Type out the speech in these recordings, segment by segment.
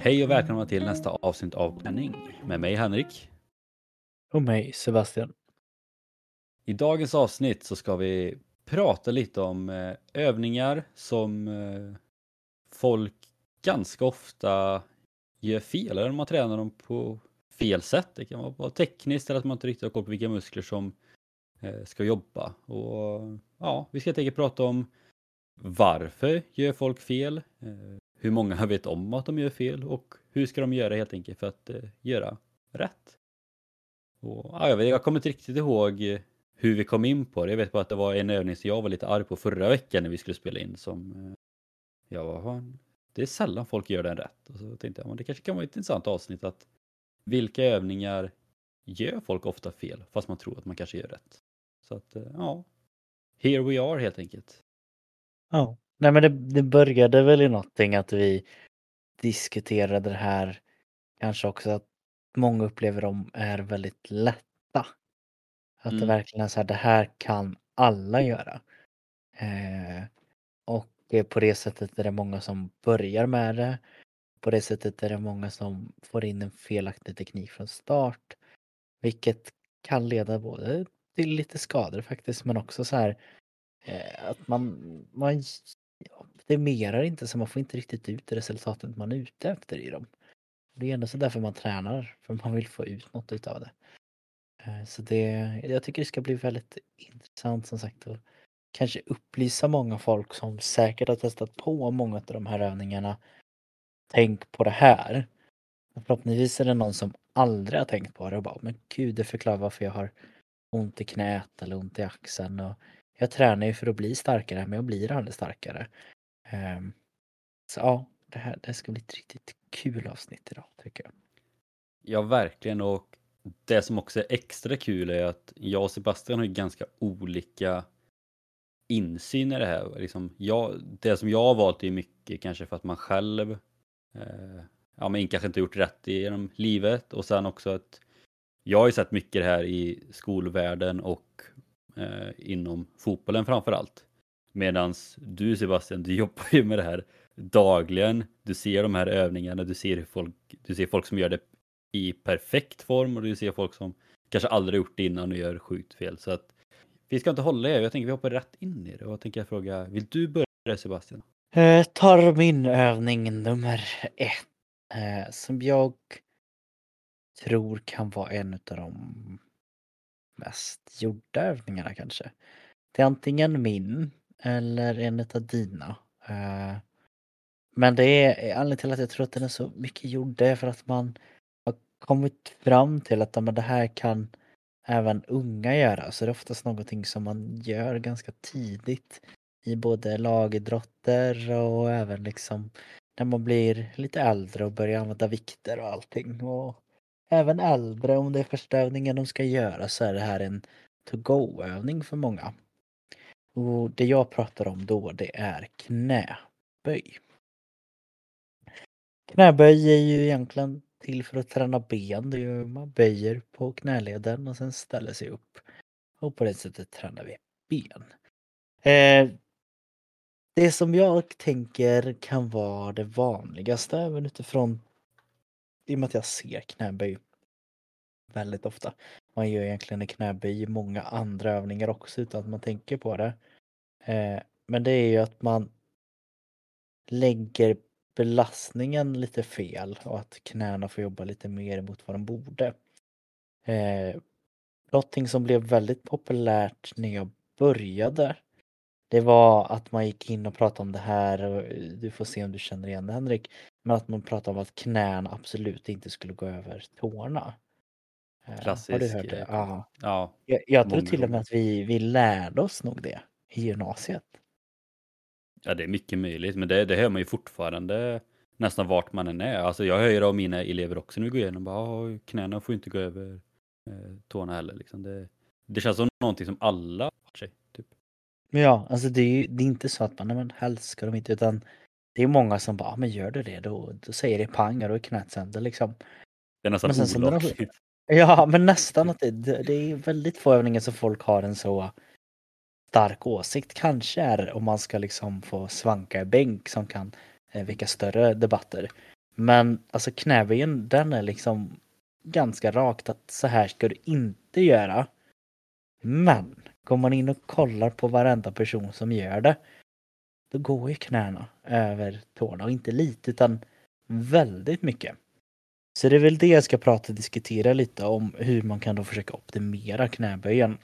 Hej och välkomna till nästa avsnitt av Penning med mig Henrik. Och mig Sebastian. I dagens avsnitt så ska vi prata lite om eh, övningar som eh, folk ganska ofta gör fel eller man tränar dem på fel sätt. Det kan vara tekniskt eller att man inte riktigt har koll på vilka muskler som eh, ska jobba. Och ja, vi ska helt enkelt prata om varför gör folk fel? Hur många vet om att de gör fel och hur ska de göra helt enkelt för att eh, göra rätt? Och, ja, jag, vet, jag kommer inte riktigt ihåg hur vi kom in på det. Jag vet bara att det var en övning som jag var lite arg på förra veckan när vi skulle spela in som eh, jag var, det är sällan folk gör den rätt. Och så tänkte jag, men det kanske kan vara ett intressant avsnitt att vilka övningar gör folk ofta fel fast man tror att man kanske gör rätt? Så att eh, ja, here we are helt enkelt. Ja. Nej men det, det började väl i någonting att vi diskuterade det här kanske också att många upplever dem är väldigt lätta. Att mm. det verkligen är så här, det här kan alla göra. Eh, och på det sättet är det många som börjar med det. På det sättet är det många som får in en felaktig teknik från start. Vilket kan leda både till lite skador faktiskt men också så här eh, att man, man optimerar inte så man får inte riktigt ut resultatet man är ute efter i dem. Det är ändå så därför man tränar, för man vill få ut något utav det. Eh, så det, jag tycker det ska bli väldigt intressant som sagt att kanske upplysa många folk som säkert har testat på många av de här övningarna. Tänk på det här. Förhoppningsvis är det någon som aldrig har tänkt på det och bara, men gud det förklarar varför jag har ont i knät eller ont i axeln. Och jag tränar ju för att bli starkare men jag blir aldrig starkare. Ehm, så ja, det här det ska bli ett riktigt kul avsnitt idag tycker jag. Ja, verkligen och det som också är extra kul är att jag och Sebastian har ju ganska olika insyn i det här. Liksom jag, det som jag har valt är mycket kanske för att man själv eh, ja, men kanske inte gjort rätt genom livet och sen också att jag har ju sett mycket det här i skolvärlden och eh, inom fotbollen framför allt. Medan du Sebastian, du jobbar ju med det här dagligen. Du ser de här övningarna, du ser, folk, du ser folk som gör det i perfekt form och du ser folk som kanske aldrig gjort det innan och gör sjukt fel. Så att vi ska inte hålla er, jag tänker vi hoppar rätt in i det och jag tänker fråga, vill du börja Sebastian? Eh, tar min övning nummer ett. Eh, som jag tror kan vara en av de mest gjorda övningarna kanske. Det är antingen min eller en av dina. Eh, men det är eh, anledningen till att jag tror att den är så mycket gjord, det är för att man har kommit fram till att det här kan även unga göra. Så det är oftast någonting som man gör ganska tidigt i både lagidrotter och även liksom när man blir lite äldre och börjar använda vikter och allting. Och även äldre, om det är första övningen de ska göra så är det här en to-go-övning för många. Och det jag pratar om då det är knäböj. Knäböj är ju egentligen till för att träna ben. Det är man böjer på knäleden och sen ställer sig upp. Och på det sättet tränar vi ben. Eh, det som jag tänker kan vara det vanligaste även utifrån i och med att jag ser knäböj väldigt ofta. Man gör egentligen en knäböj i många andra övningar också utan att man tänker på det. Eh, men det är ju att man lägger belastningen lite fel och att knäna får jobba lite mer mot vad de borde. Eh, någonting som blev väldigt populärt när jag började det var att man gick in och pratade om det här, och eh, du får se om du känner igen det Henrik, men att man pratade om att knäna absolut inte skulle gå över tårna. Klassisk. Har du hört det? Ja. ja jag, jag tror till och med att vi, vi lärde oss nog det i gymnasiet. Ja, det är mycket möjligt, men det, det hör man ju fortfarande nästan vart man än är. Alltså jag hör ju det av mina elever också när vi går igenom, bara, knäna får inte gå över eh, tårna heller. Liksom. Det, det känns som någonting som alla har sig. Typ. Ja, alltså det är ju det är inte så att man, nej men helst ska de inte, utan det är många som bara, men gör du det då, då säger det pang och då är knät sönder liksom. Det är nästan olagligt. Ja, men nästan att det, det är väldigt få övningar som folk har en så stark åsikt. Kanske är om man ska liksom få svanka i bänk som kan eh, väcka större debatter. Men alltså knäböjen den är liksom ganska rakt att så här ska du inte göra. Men går man in och kollar på varenda person som gör det. Då går ju knäna över tårna och inte lite utan väldigt mycket. Så det är väl det jag ska prata och diskutera lite om hur man kan då försöka optimera knäböjen.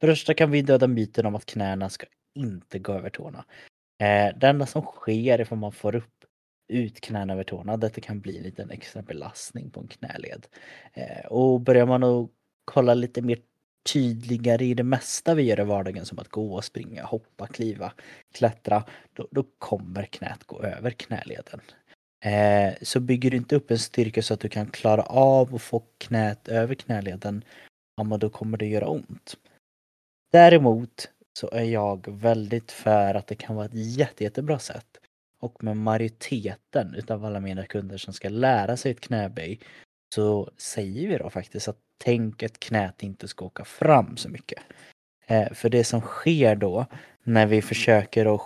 För det första kan vi döda myten om att knäna ska inte gå över tårna. Eh, det enda som sker är att man får upp ut knäna över tårna, Detta kan bli en liten extra belastning på en knäled. Eh, och börjar man att kolla lite mer tydligare i det mesta vi gör i vardagen som att gå, springa, hoppa, kliva, klättra, då, då kommer knät gå över knäleden. Eh, så bygger du inte upp en styrka så att du kan klara av att få knät över knäleden, ja men då kommer det göra ont. Däremot så är jag väldigt för att det kan vara ett jätte, jättebra sätt och med majoriteten utav alla mina kunder som ska lära sig ett knäböj så säger vi då faktiskt att tänk att knät inte ska åka fram så mycket. Eh, för det som sker då när vi försöker att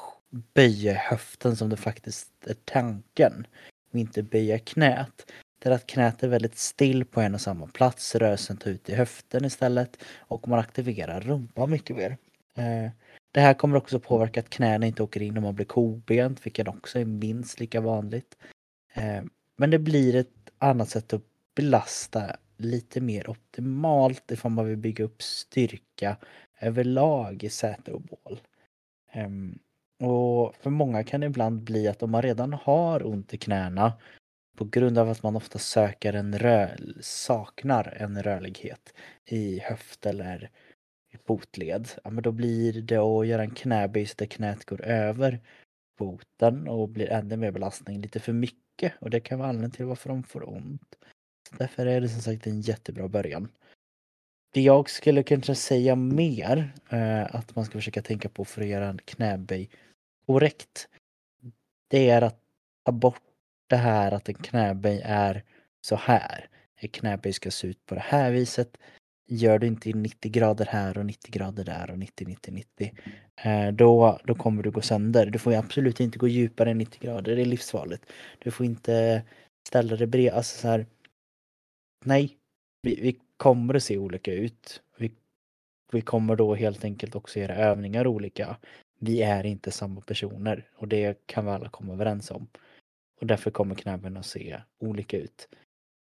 böja höften som det faktiskt är tanken och inte böja knät. Det är att knät är väldigt still på en och samma plats, rörelsen tar ut i höften istället och man aktiverar rumpan mycket mer. Eh, det här kommer också påverka att knäna inte åker in om man blir kobent, vilket också är minst lika vanligt. Eh, men det blir ett annat sätt att belasta lite mer optimalt ifall man vill bygga upp styrka överlag i säte och bål. Um, och för många kan det ibland bli att om man redan har ont i knäna på grund av att man ofta söker en rö saknar en rörlighet i höft eller fotled, ja men då blir det att göra en knäböj där knät går över foten och blir ännu mer belastning, lite för mycket och det kan vara anledningen till varför de får ont. Därför är det som sagt en jättebra början. Det jag skulle kanske säga mer eh, att man ska försöka tänka på för att göra en knäböj korrekt. Det är att ta bort det här att en knäböj är så här. En knäböj ska se ut på det här viset. Gör du inte 90 grader här och 90 grader där och 90, 90, 90. Då, då kommer du gå sönder. Du får absolut inte gå djupare än 90 grader, det är livsfarligt. Du får inte ställa dig bredvid, alltså så här. Nej, vi, vi kommer att se olika ut. Vi, vi kommer då helt enkelt också göra övningar olika. Vi är inte samma personer och det kan vi alla komma överens om. Och därför kommer knäböjen att se olika ut.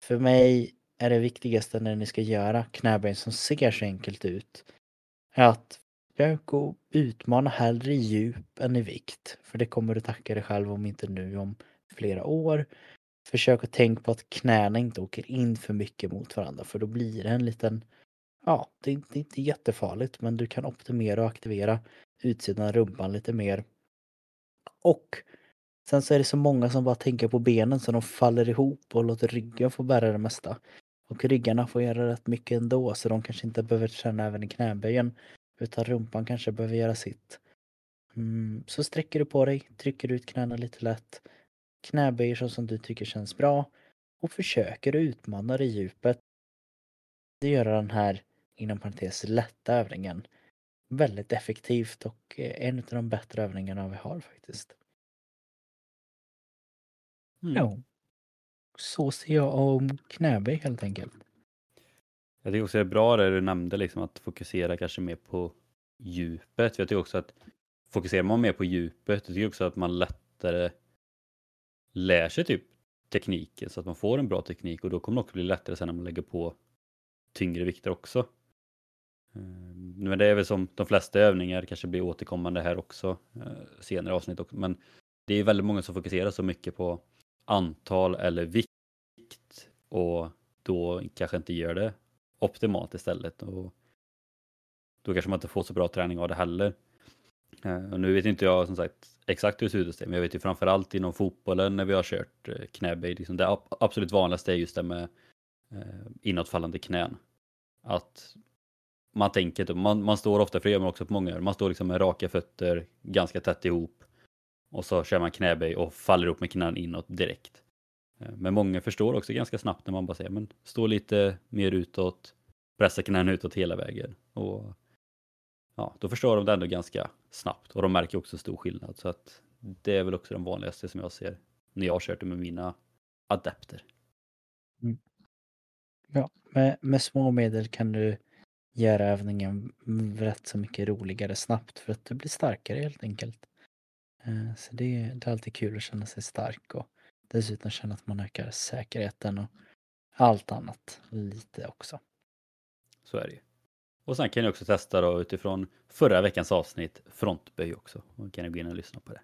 För mig är det viktigaste när ni ska göra knäböj som ser så enkelt ut är att försök att utmana hellre i djup än i vikt. För det kommer du tacka dig själv om inte nu om flera år. Försök att tänka på att knäna inte åker in för mycket mot varandra för då blir det en liten Ja, det är inte jättefarligt men du kan optimera och aktivera utsidan av rumpan lite mer. Och sen så är det så många som bara tänker på benen så de faller ihop och låter ryggen få bära det mesta. Och ryggarna får göra rätt mycket ändå så de kanske inte behöver känna även i knäböjen. Utan rumpan kanske behöver göra sitt. Mm, så sträcker du på dig, trycker ut knäna lite lätt. Knäböjer så som du tycker känns bra. Och försöker utmana i djupet. Det gör den här, inom parentes, lätta övningen väldigt effektivt och en av de bättre övningarna vi har faktiskt. Mm. Ja. Så ser jag om knäböj helt enkelt. Jag tycker också det är bra det du nämnde, liksom, att fokusera kanske mer på djupet. Jag tycker också att fokuserar man mer på djupet, jag tycker också att man lättare lär sig typ tekniken så att man får en bra teknik och då kommer det också bli lättare sen när man lägger på tyngre vikter också. Eh, men det är väl som de flesta övningar kanske blir återkommande här också eh, senare avsnitt också. Men det är väldigt många som fokuserar så mycket på antal eller vikt och då kanske inte gör det optimalt istället. Och då kanske man inte får så bra träning av det heller. Eh, och nu vet inte jag som sagt exakt hur det ser ut men jag vet ju framförallt inom fotbollen när vi har kört eh, knäböj, liksom det absolut vanligaste är just det med eh, inåtfallande knän. Att man tänker inte, man, man står ofta, för det gör man också på många man står liksom med raka fötter ganska tätt ihop och så kör man knäböj och faller upp med knän inåt direkt. Men många förstår också ganska snabbt när man bara säger men stå lite mer utåt, pressa knäna utåt hela vägen. Och ja, Då förstår de det ändå ganska snabbt och de märker också stor skillnad. Så att det är väl också den vanligaste som jag ser när jag har kört det med mina adepter. Ja, med, med små medel kan du göra övningen rätt så mycket roligare snabbt för att du blir starkare helt enkelt. Eh, Så det, det är alltid kul att känna sig stark och dessutom känna att man ökar säkerheten och allt annat lite också. Så är det ju. Och sen kan ni också testa då utifrån förra veckans avsnitt frontböj också. Och kan ni gå in och lyssna på det.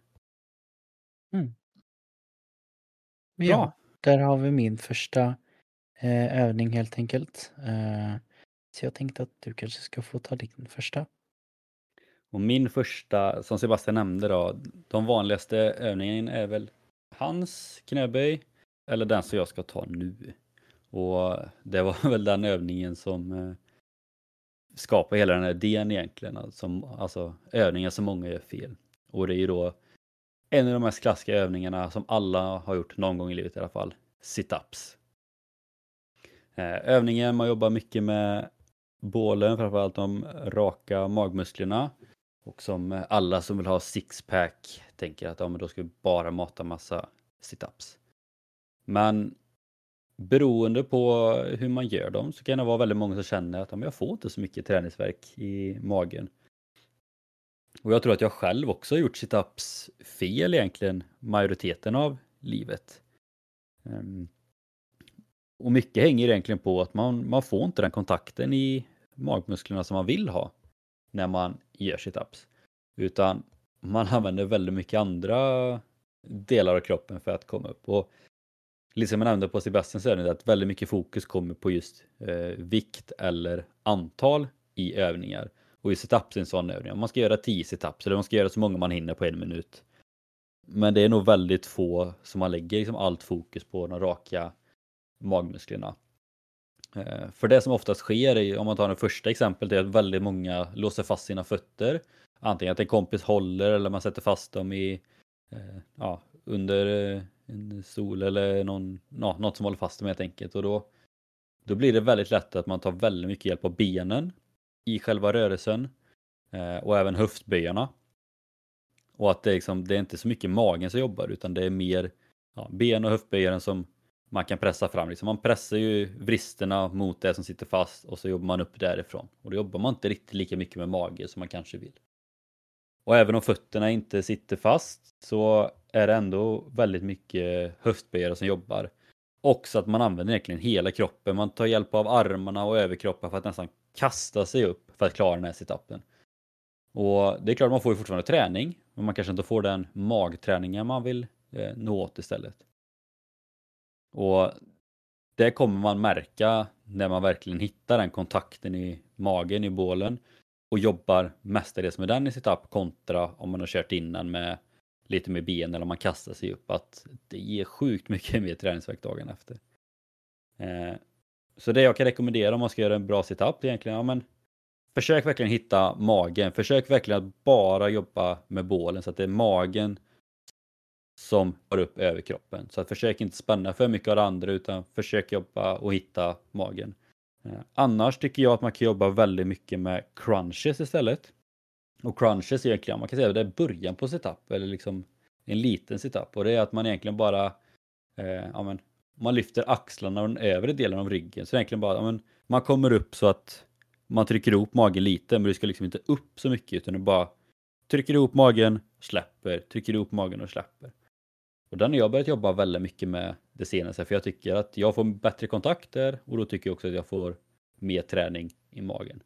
Ja, där har vi min första eh, övning helt enkelt. Eh, så jag tänkte att du kanske ska få ta din första. Och min första, som Sebastian nämnde då, de vanligaste övningen är väl hans knäböj eller den som jag ska ta nu. Och det var väl den övningen som skapa hela den här idén egentligen. Alltså, alltså övningar som många gör fel. Och det är ju då en av de mest klassiska övningarna som alla har gjort någon gång i livet i alla fall. Sit-ups. Eh, övningen, man jobbar mycket med bålen, framförallt de raka magmusklerna. Och som alla som vill ha sixpack tänker att ja, men då ska vi bara mata massa situps. Men beroende på hur man gör dem så kan det vara väldigt många som känner att jag får inte så mycket träningsverk i magen. Och jag tror att jag själv också har gjort situps fel egentligen majoriteten av livet. Ehm, och mycket hänger egentligen på att man, man får inte den kontakten i magmusklerna som man vill ha när man gör situps. Utan man använder väldigt mycket andra delar av kroppen för att komma upp. Och lite som jag nämnde på Sebastian så är det att väldigt mycket fokus kommer på just eh, vikt eller antal i övningar. Och i situps är en sån övning. Man ska göra 10 situps eller man ska göra så många man hinner på en minut. Men det är nog väldigt få som man lägger liksom allt fokus på de raka magmusklerna. Eh, För det som oftast sker, är, om man tar det första exemplet, är att väldigt många låser fast sina fötter. Antingen att en kompis håller eller man sätter fast dem i, eh, ja, under eh, en stol eller någon, no, något som håller fast dem helt enkelt. Och då, då blir det väldigt lätt att man tar väldigt mycket hjälp av benen i själva rörelsen eh, och även höftböjarna. Och att det, är liksom, det är inte så mycket magen som jobbar utan det är mer ja, ben och höftböjaren som man kan pressa fram. Liksom man pressar ju vristerna mot det som sitter fast och så jobbar man upp därifrån. Och då jobbar man inte riktigt lika mycket med mage som man kanske vill. Och även om fötterna inte sitter fast så är det ändå väldigt mycket höftböjare som jobbar. Och så att man använder egentligen hela kroppen. Man tar hjälp av armarna och överkroppen för att nästan kasta sig upp för att klara den här situpen. Och det är klart man får ju fortfarande träning, men man kanske inte får den magträningen man vill eh, nå åt istället. Och det kommer man märka när man verkligen hittar den kontakten i magen i bålen och jobbar mestadels med den i situp kontra om man har kört innan med lite med ben eller om man kastar sig upp att det ger sjukt mycket mer träningsvärk dagen efter. Eh, så det jag kan rekommendera om man ska göra en bra situp är egentligen, ja men försök verkligen hitta magen, försök verkligen att bara jobba med bålen så att det är magen som går upp över kroppen. Så att försök inte spänna för mycket av det andra utan försök jobba och hitta magen. Eh, annars tycker jag att man kan jobba väldigt mycket med crunches istället. Och crunches egentligen, man kan säga att det är början på setup eller liksom en liten setup och det är att man egentligen bara eh, ja, men, man lyfter axlarna och den övre delen av ryggen. Så egentligen bara, ja, men, man kommer upp så att man trycker ihop magen lite men du ska liksom inte upp så mycket utan du bara trycker ihop magen, släpper, trycker ihop magen och släpper. Och den har jag börjat jobba väldigt mycket med det senaste för jag tycker att jag får bättre kontakter och då tycker jag också att jag får mer träning i magen.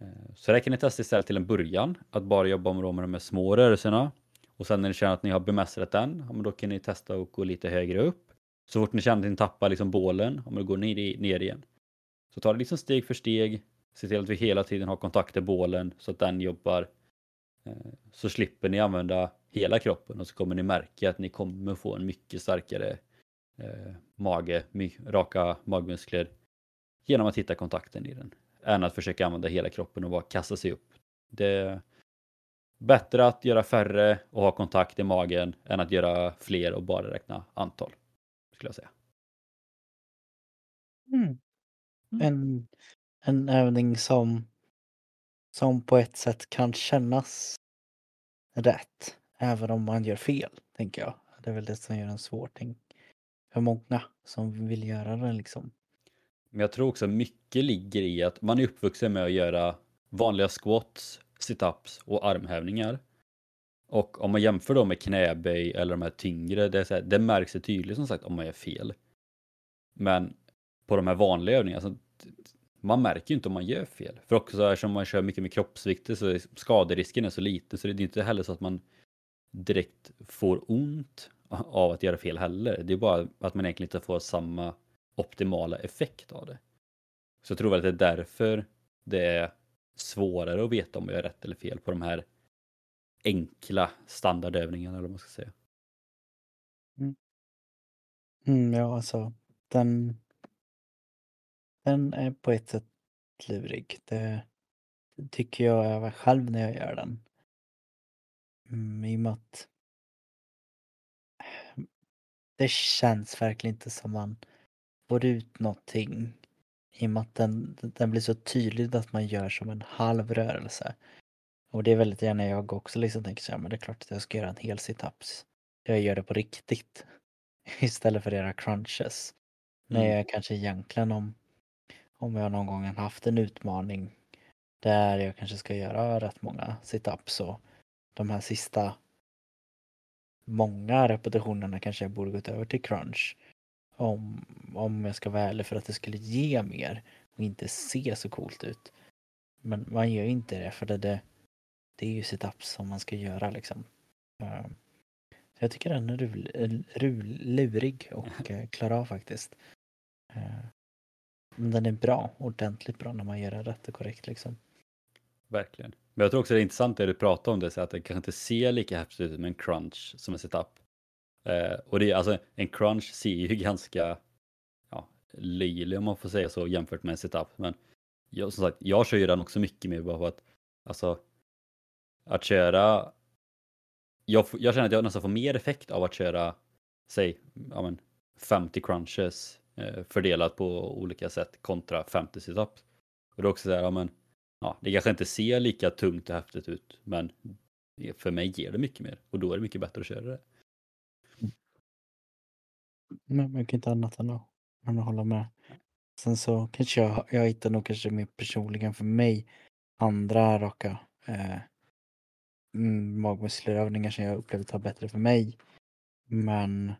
Eh, så det kan ni testa istället till en början, att bara jobba med de här små rörelserna. Och sen när ni känner att ni har bemästrat den, ja, då kan ni testa att gå lite högre upp. Så fort ni känner att ni tappar liksom bålen, om det går ner, ner igen. Så ta det liksom steg för steg, se till att vi hela tiden har kontakt med bålen så att den jobbar. Eh, så slipper ni använda hela kroppen och så kommer ni märka att ni kommer få en mycket starkare eh, mage, my, raka magmuskler genom att hitta kontakten i den. Än att försöka använda hela kroppen och bara kasta sig upp. Det är bättre att göra färre och ha kontakt i magen än att göra fler och bara räkna antal. Skulle jag säga. Mm. Mm. En, en övning som, som på ett sätt kan kännas rätt. Även om man gör fel, tänker jag. Det är väl det som gör den svår tänk, för många som vill göra den liksom. Men jag tror också mycket ligger i att man är uppvuxen med att göra vanliga squats, situps och armhävningar. Och om man jämför då med knäböj eller de här tyngre, det, är så här, det märks det tydligt som sagt om man gör fel. Men på de här vanliga övningarna, alltså, man märker ju inte om man gör fel. För också eftersom man kör mycket med kroppsvikter så är skaderisken är så liten så det är inte heller så att man direkt får ont av att göra fel heller. Det är bara att man egentligen inte får samma optimala effekt av det. Så jag tror väl att det är därför det är svårare att veta om jag gör rätt eller fel på de här enkla standardövningarna eller vad man ska säga. Mm. Mm, ja, alltså den, den är på ett sätt lurig. Det tycker jag själv när jag gör den. Mm, I och med att det känns verkligen inte som man får ut någonting. I och med att den, den blir så tydlig att man gör som en halv rörelse. Och det är väldigt gärna jag också liksom tänker så här, men det är klart att jag ska göra en hel situps. Jag gör det på riktigt. Istället för göra crunches. Mm. När jag kanske egentligen om, om jag någon gång haft en utmaning där jag kanske ska göra rätt många situps och de här sista många repetitionerna kanske jag borde gått över till crunch. Om, om jag ska vara ärlig för att det skulle ge mer och inte se så coolt ut. Men man gör inte det för det, det, det är ju situps som man ska göra liksom. Eh, så jag tycker den är rul, eh, rul, lurig och eh, klarar av faktiskt. Men den är bra, ordentligt bra när man gör den rätt och korrekt liksom. Verkligen. Men jag tror också det är intressant det du pratar om det, så att det kanske inte ser lika häftigt ut med en crunch som en setup. Eh, och det alltså en crunch ser ju ganska ja, löjlig om man får säga så jämfört med en setup. Men jag, som sagt, jag kör ju den också mycket mer bara för att alltså att köra jag, jag känner att jag nästan får mer effekt av att köra säg ja, men 50 crunches eh, fördelat på olika sätt kontra 50 situps. Och det är också så här, ja men ja, det kanske inte ser lika tungt och häftigt ut, men för mig ger det mycket mer och då är det mycket bättre att köra det. Men man kan inte annat än att, än att hålla med. Sen så kanske jag, jag hittar nog kanske mer personligen för mig andra raka eh, mm, magmuskelövningar som jag upplevt tar bättre för mig. Men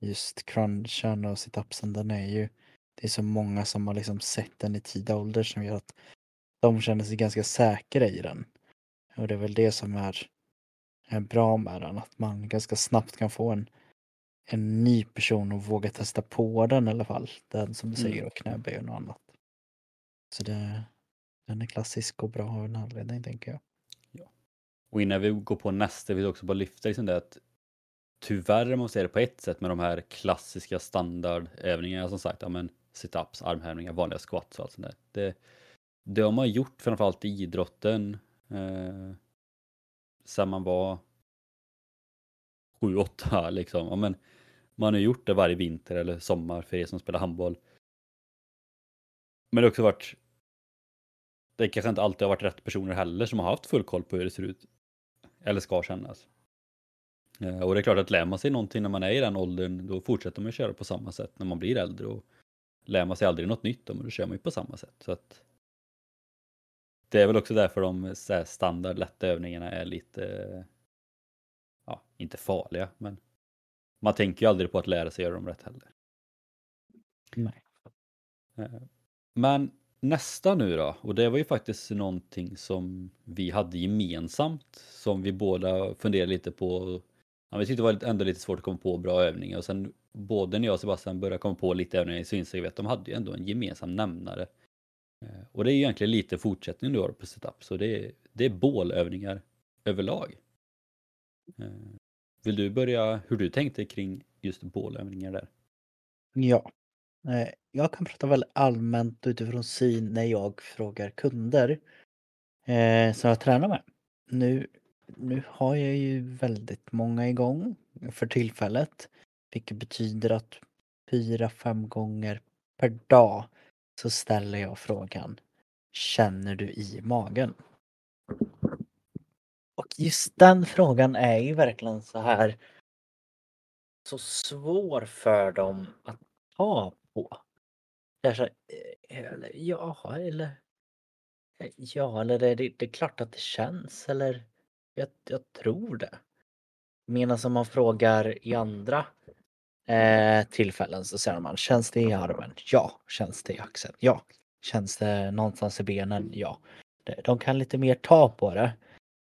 just crunchen och situpsen den är ju det är så många som har liksom sett den i tidig ålder som gör att de känner sig ganska säkra i den. Och det är väl det som är, är bra med den, att man ganska snabbt kan få en, en ny person och våga testa på den i alla fall. Den som du säger, mm. och knäböj och något annat. Så det, den är klassisk och bra av en anledning tänker jag. Ja. Och innan vi går på nästa vill jag också bara lyfta liksom det att tyvärr måste jag säga det på ett sätt med de här klassiska standardövningarna som sagt, ja men situps, armhävningar, vanliga squats och allt sånt där. Det, det har man gjort framförallt i idrotten eh, sen man var 7-8 liksom. Ja, men man har gjort det varje vinter eller sommar för er som spelar handboll. Men det har också varit det kanske inte alltid har varit rätt personer heller som har haft full koll på hur det ser ut. Eller ska kännas. Eh, och det är klart att lär man sig någonting när man är i den åldern då fortsätter man köra på samma sätt när man blir äldre. Och lär man sig aldrig något nytt då, men då kör man ju på samma sätt. Så att det är väl också därför de standard lätta övningarna är lite, ja, inte farliga, men man tänker ju aldrig på att lära sig göra dem rätt heller. Nej. Eh, men nästa nu då, och det var ju faktiskt någonting som vi hade gemensamt som vi båda funderade lite på. Ja, vi tyckte det var ändå lite svårt att komma på bra övningar och sen både när jag och Sebastian började komma på lite övningar så insåg vi att de hade ju ändå en gemensam nämnare Eh, Eh, och det är egentligen lite fortsättning du har på setup, så det är, det är bålövningar överlag. Eh, vill du börja hur du tänkte kring just bålövningar där? Ja, eh, jag kan prata väldigt allmänt utifrån syn när jag frågar kunder som jag tränar med. Nu, nu har jag ju väldigt många igång för tillfället, vilket betyder att fyra, fem gånger per dag så ställer jag frågan Känner du i magen? Och just den frågan är ju verkligen så här så svår för dem att ta på. Det är så eh, eller, ja, eller ja, eller det, det, det är klart att det känns, eller jag, jag tror det. Medan om man frågar i andra eh, tillfällen så säger man känns det i armen? Ja. Känns det i axeln? Ja. Känns det någonstans i benen? Ja. De kan lite mer ta på det.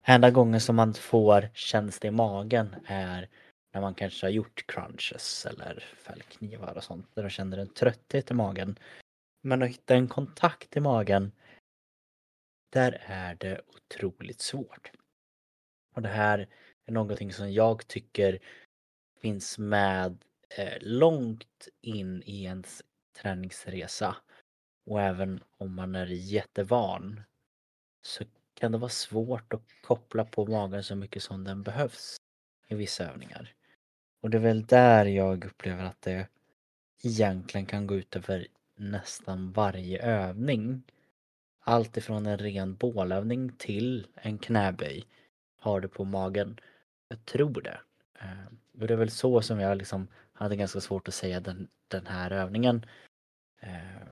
Enda gången som man får känns det i magen är när man kanske har gjort crunches eller fällknivar och sånt. Där de känner en trötthet i magen. Men att hitta en kontakt i magen, där är det otroligt svårt. Och det här är någonting som jag tycker finns med eh, långt in i ens träningsresa. Och även om man är jättevan så kan det vara svårt att koppla på magen så mycket som den behövs i vissa övningar. Och det är väl där jag upplever att det egentligen kan gå ut över nästan varje övning. Allt ifrån en ren bålövning till en knäböj har du på magen. Jag tror det. Eh, och det är väl så som jag liksom hade ganska svårt att säga den, den här övningen. Eh,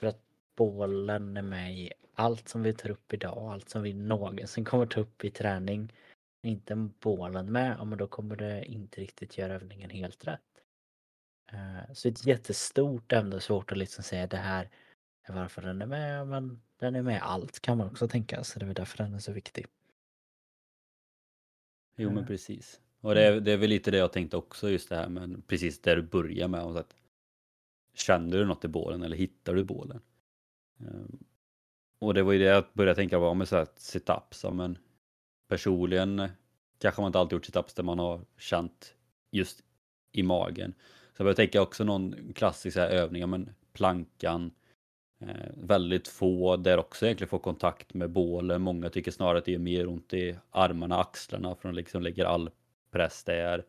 för att bålen är med i allt som vi tar upp idag, allt som vi någonsin kommer ta upp i träning. Är inte bålen med, ja men då kommer det inte riktigt göra övningen helt rätt. Eh, så ett jättestort ämne, svårt att liksom säga det här är varför den är med, men den är med i allt kan man också tänka, så det är därför den är så viktig. Jo men precis. Och det är, det är väl lite det jag tänkte också just det här men precis där du börjar med. Att, känner du något i bålen eller hittar du bålen? Ehm, och det var ju det jag började tänka på med så här situps. Ja, men personligen kanske man inte alltid gjort situps där man har känt just i magen. Så jag började tänka också någon klassisk här övning, men plankan. Eh, väldigt få där också egentligen får kontakt med bålen. Många tycker snarare att det gör mer ont i armarna, axlarna för de liksom lägger all press det är.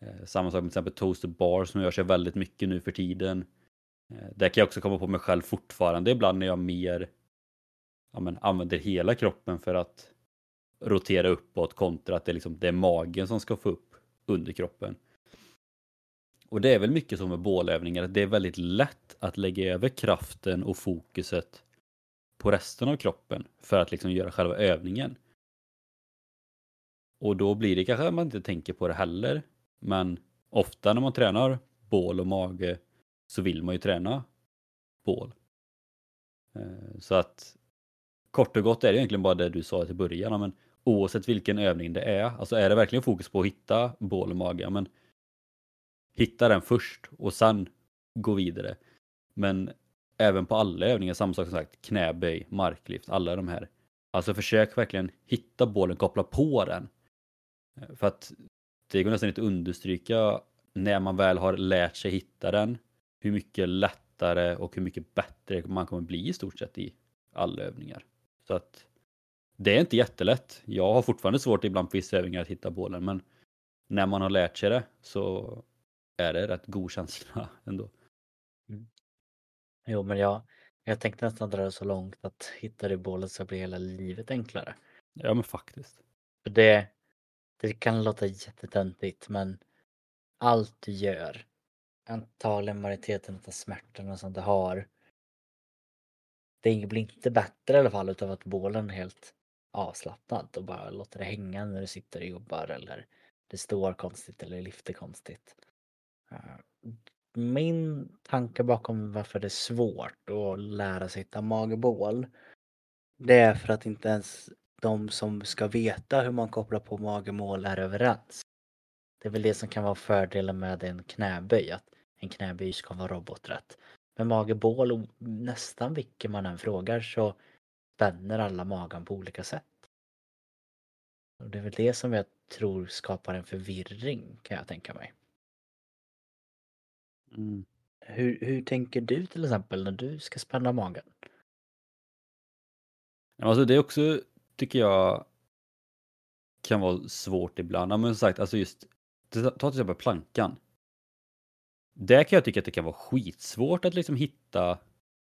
Eh, samma sak med till exempel toaster bar som gör sig väldigt mycket nu för tiden. Eh, där kan jag också komma på mig själv fortfarande ibland när jag mer ja, men, använder hela kroppen för att rotera uppåt kontra att det, liksom, det är magen som ska få upp underkroppen. Och det är väl mycket som med bålövningar, att det är väldigt lätt att lägga över kraften och fokuset på resten av kroppen för att liksom göra själva övningen. Och då blir det kanske att man inte tänker på det heller. Men ofta när man tränar bål och mage så vill man ju träna bål. Eh, så att kort och gott är det egentligen bara det du sa till början. Men oavsett vilken övning det är, alltså är det verkligen fokus på att hitta bål och mage, men hitta den först och sen gå vidare. Men även på alla övningar, samma sak som sagt, knäböj, marklyft, alla de här. Alltså försök verkligen hitta bålen, koppla på den. För att det går nästan inte att understryka när man väl har lärt sig hitta den, hur mycket lättare och hur mycket bättre man kommer bli i stort sett i alla övningar. Så att det är inte jättelätt. Jag har fortfarande svårt ibland på vissa övningar att hitta bålen, men när man har lärt sig det så är det rätt god känsla ändå. Mm. Jo, men jag, jag tänkte nästan dra det så långt att hitta det bålet så blir hela livet enklare. Ja, men faktiskt. För det, det kan låta jättetöntigt, men allt du gör, antagligen majoriteten av smärtorna som du har, det blir inte bättre i alla fall utav att bålen är helt avslappnad och bara låter det hänga när du sitter och jobbar eller det står konstigt eller lyfter konstigt. Eh, min tanke bakom varför det är svårt att lära sig hitta magbål det är för att inte ens de som ska veta hur man kopplar på magemål är överens. Det är väl det som kan vara fördelen med en knäböj, att en knäböj ska vara roboträtt. Med magebål, nästan vilken man än frågar så spänner alla magen på olika sätt. Och det är väl det som jag tror skapar en förvirring kan jag tänka mig. Mm. Hur, hur tänker du till exempel när du ska spänna magen? Alltså det är också, tycker jag, kan vara svårt ibland. Men som sagt, alltså just, ta till exempel plankan. Där kan jag tycka att det kan vara skitsvårt att liksom hitta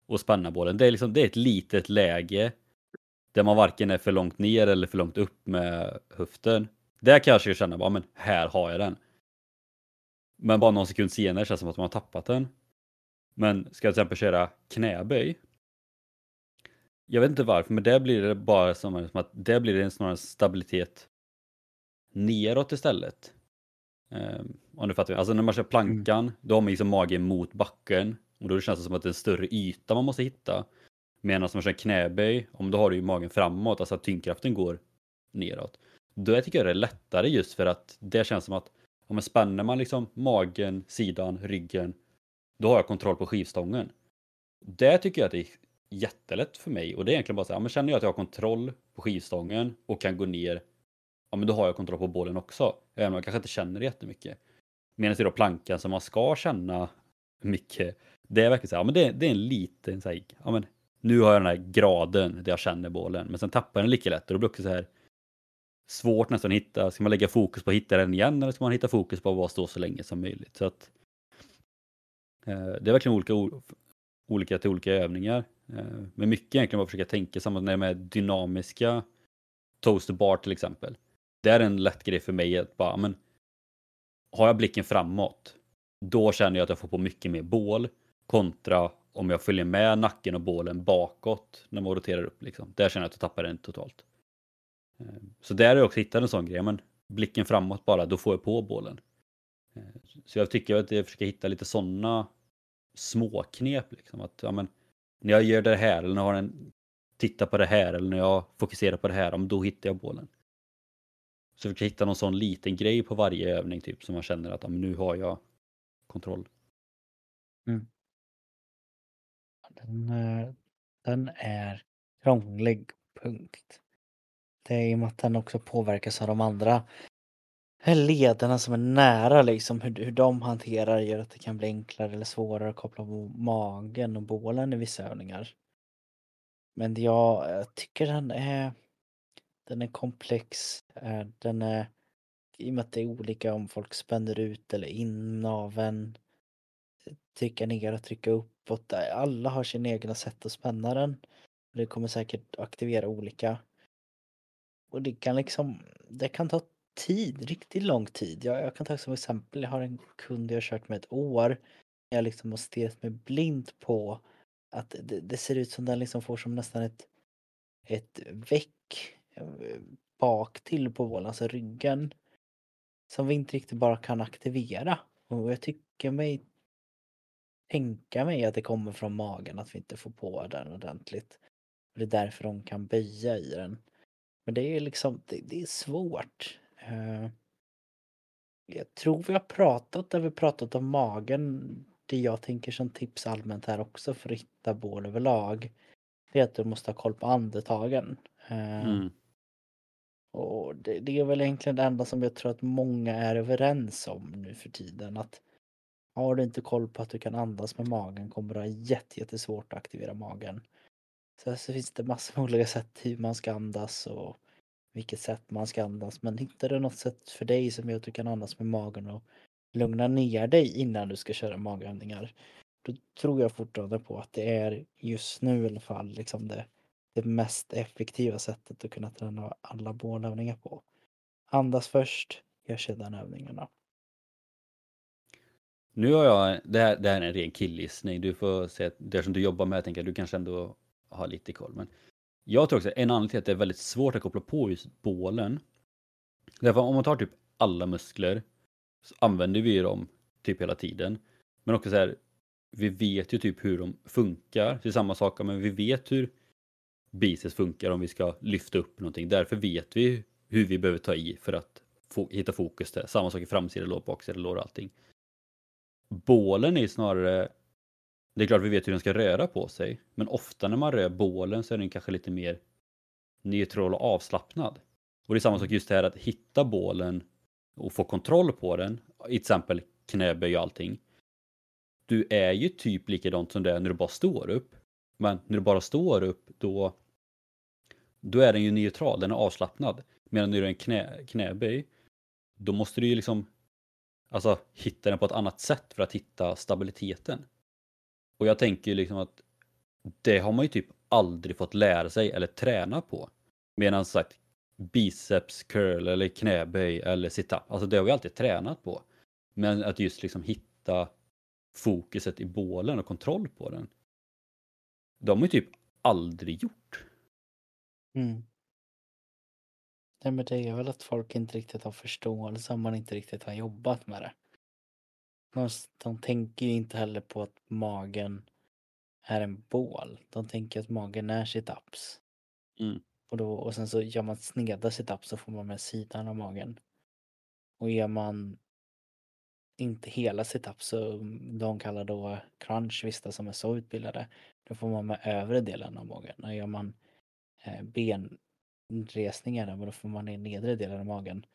och spänna bålen. Det är, liksom, det är ett litet läge där man varken är för långt ner eller för långt upp med höften. Där kanske jag känna bara, men här har jag den. Men bara någon sekund senare känns det som att man har tappat den. Men ska jag till exempel köra knäböj. Jag vet inte varför, men där blir det bara som, att där blir det snarare stabilitet neråt istället. Um, om du fattar. Alltså när man kör plankan, mm. då har man liksom magen mot backen. Och då känns det som att det är en större yta man måste hitta. Medan om man kör knäböj, om då har du ju magen framåt, alltså att tyngdkraften går neråt. Då tycker jag det är lättare just för att det känns som att om man spänner man liksom magen, sidan, ryggen, då har jag kontroll på skivstången. Det tycker jag att det är jättelätt för mig och det är egentligen bara så här, men känner jag att jag har kontroll på skivstången och kan gå ner, ja men då har jag kontroll på bollen också. Även om jag kanske inte känner det jättemycket. Medan det är då plankan som man ska känna mycket, det är verkligen så här, ja men det, det är en liten så här, ja men nu har jag den här graden där jag känner bollen, men sen tappar jag den lika lätt och då blir det också så här svårt nästan att hitta, ska man lägga fokus på att hitta den igen eller ska man hitta fokus på att bara stå så länge som möjligt? Så att, eh, det är verkligen olika, olika till olika övningar. Eh, men mycket egentligen bara försöka tänka samma när med dynamiska toasterbar till exempel. Det är en lätt grej för mig att bara, men har jag blicken framåt, då känner jag att jag får på mycket mer bål kontra om jag följer med nacken och bålen bakåt när man roterar upp. Liksom. Där känner jag att jag tappar den totalt. Eh, så där har jag också hittat en sån grej, men blicken framåt bara, då får jag på bålen. Eh, så jag tycker att jag försöker hitta lite sådana småknep. Liksom. Att, ja, men, när jag gör det här eller när jag har en, tittar på det här eller när jag fokuserar på det här, då hittar jag bålen. Så vi försöker hitta någon sån liten grej på varje övning typ som man känner att nu har jag kontroll. Mm. Den, eh, den är krånglig, punkt. Det är i och med att den också påverkas av de andra lederna som är nära liksom, hur, hur de hanterar gör att det kan bli enklare eller svårare att koppla på magen och bålen i vissa övningar. Men jag, jag tycker den är, den är komplex. Eh, den är, i och med att det är olika om folk spänner ut eller in naveln, trycka ner och trycka uppåt. Alla har sin egna sätt att spänna den. Det kommer säkert aktivera olika. Och det kan liksom, det kan ta tid, riktigt lång tid. Jag, jag kan ta som exempel, jag har en kund jag har kört med ett år. Jag liksom har stirrat mig blind på att det, det, ser ut som den liksom får som nästan ett, ett väck eh, bak till på bålen, alltså ryggen. Som vi inte riktigt bara kan aktivera. Och jag tycker mig tänka mig att det kommer från magen, att vi inte får på den ordentligt. Det är därför de kan böja i den. Men det är liksom, det, det är svårt. Uh, jag tror vi har pratat, där vi pratat om magen. Det jag tänker som tips allmänt här också för att hitta bål överlag. Det är att du måste ha koll på andetagen. Uh, mm. Och det, det, är väl egentligen det enda som jag tror att många är överens om nu för tiden. Att har du inte koll på att du kan andas med magen kommer du ha jättesvårt att aktivera magen. Sen så finns det massor med olika sätt hur man ska andas och vilket sätt man ska andas. Men hittar du något sätt för dig som gör att du kan andas med magen och lugna ner dig innan du ska köra magövningar. Då tror jag fortfarande på att det är just nu i alla fall liksom det, det mest effektiva sättet att kunna träna alla bålövningar på. Andas först, gör sedan övningarna. Nu har jag, det här, det här är en ren killgissning, du får säga det som du jobbar med, jag tänker du kanske ändå har lite koll. Men jag tror också en anledning till att det är väldigt svårt att koppla på just bålen. Därför om man tar typ alla muskler så använder vi dem typ hela tiden. Men också så här, vi vet ju typ hur de funkar. Det är samma sak, men vi vet hur biceps funkar om vi ska lyfta upp någonting. Därför vet vi hur vi behöver ta i för att få, hitta fokus där. Samma sak i framsida lår, baksida lår och allting. Bålen är snarare det är klart vi vet hur den ska röra på sig, men ofta när man rör bålen så är den kanske lite mer neutral och avslappnad. Och det är samma sak just det här att hitta bålen och få kontroll på den, i till exempel knäböj och allting. Du är ju typ likadant som det är när du bara står upp. Men när du bara står upp då, då är den ju neutral, den är avslappnad. Medan när du är en knä, knäböj, då måste du ju liksom alltså, hitta den på ett annat sätt för att hitta stabiliteten. Och jag tänker ju liksom att det har man ju typ aldrig fått lära sig eller träna på. Medan sagt biceps curl eller knäböj eller sit-up, alltså det har vi alltid tränat på. Men att just liksom hitta fokuset i bålen och kontroll på den. De har ju typ aldrig gjort. Mm. Nej men det är väl att folk inte riktigt har förståelse om man inte riktigt har jobbat med det. De, de tänker ju inte heller på att magen är en bål. De tänker att magen är sit-ups. Mm. Och, då, och sen så gör man sneda sit-ups så får man med sidan av magen. Och gör man inte hela sit-ups så de kallar då crunch, vissa som är så utbildade, då får man med övre delen av magen. Och gör man eh, benresningar då får man i nedre delen av magen.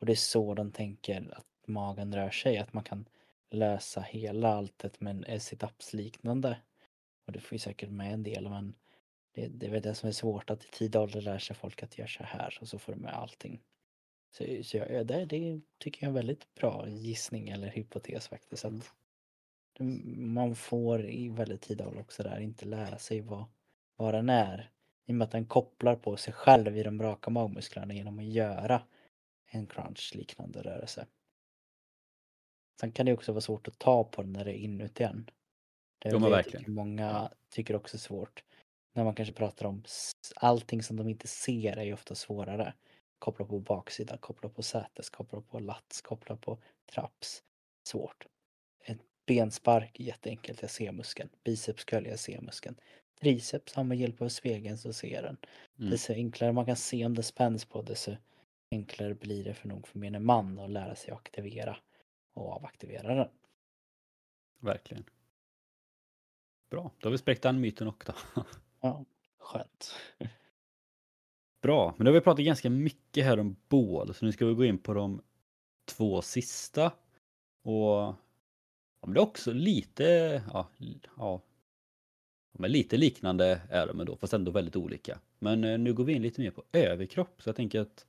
Och det är så de tänker att magen rör sig, att man kan lösa hela alltet med en sit-ups liknande. Och det får ju säkert med en del men det, det är väl det som är svårt att i tidig ålder lära sig folk att göra så här och så får du med allting. Så, så jag, det, det tycker jag är en väldigt bra gissning eller hypotes faktiskt. Att man får i väldigt tidig ålder också där inte lära sig vad, vad den är. I och med att den kopplar på sig själv i de raka magmusklerna genom att göra en crunch liknande rörelse. Sen kan det också vara svårt att ta på den när det är inuti en. Det är det tycker många tycker också är svårt. När man kanske pratar om allting som de inte ser är ju ofta svårare. Koppla på baksida, koppla på sätes, koppla på lats, koppla på traps. Svårt. En benspark, jätteenkelt, jag ser muskeln. Biceps curl, jag ser muskeln. Triceps har med hjälp av spegeln så ser den. Mm. Desto enklare man kan se om det spänns på desto enklare blir det för nog för gemene man att lära sig att aktivera och avaktivera den. Verkligen. Bra, då har vi spräckt den myten också. Ja, skönt. Bra, men då har vi pratat ganska mycket här om bål, så nu ska vi gå in på de två sista. Och ja, men det är också lite, ja, ja, men lite liknande är de ändå, fast ändå väldigt olika. Men eh, nu går vi in lite mer på överkropp, så jag tänker att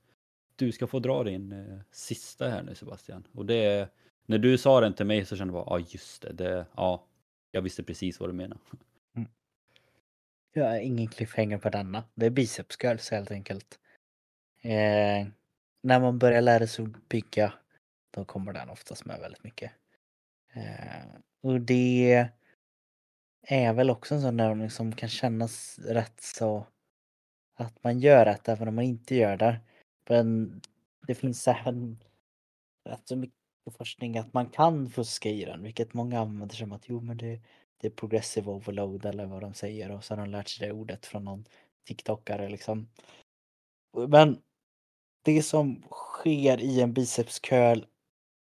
du ska få dra din eh, sista här nu Sebastian. Och det är, när du sa den till mig så kände jag bara, ja just det, det, ja, jag visste precis vad du menar. Mm. Jag har ingen cliffhanger på denna. Det är biceps girls helt enkelt. Eh, när man börjar lära sig att bygga då kommer den oftast med väldigt mycket. Eh, och det är väl också en sån övning som kan kännas rätt så att man gör rätt även om man inte gör det. Men det finns även rätt så mycket forskning att man kan fuska i den, vilket många använder som att jo men det, det är progressive overload eller vad de säger och så har de lärt sig det ordet från någon TikTokare liksom. Men det som sker i en biceps curl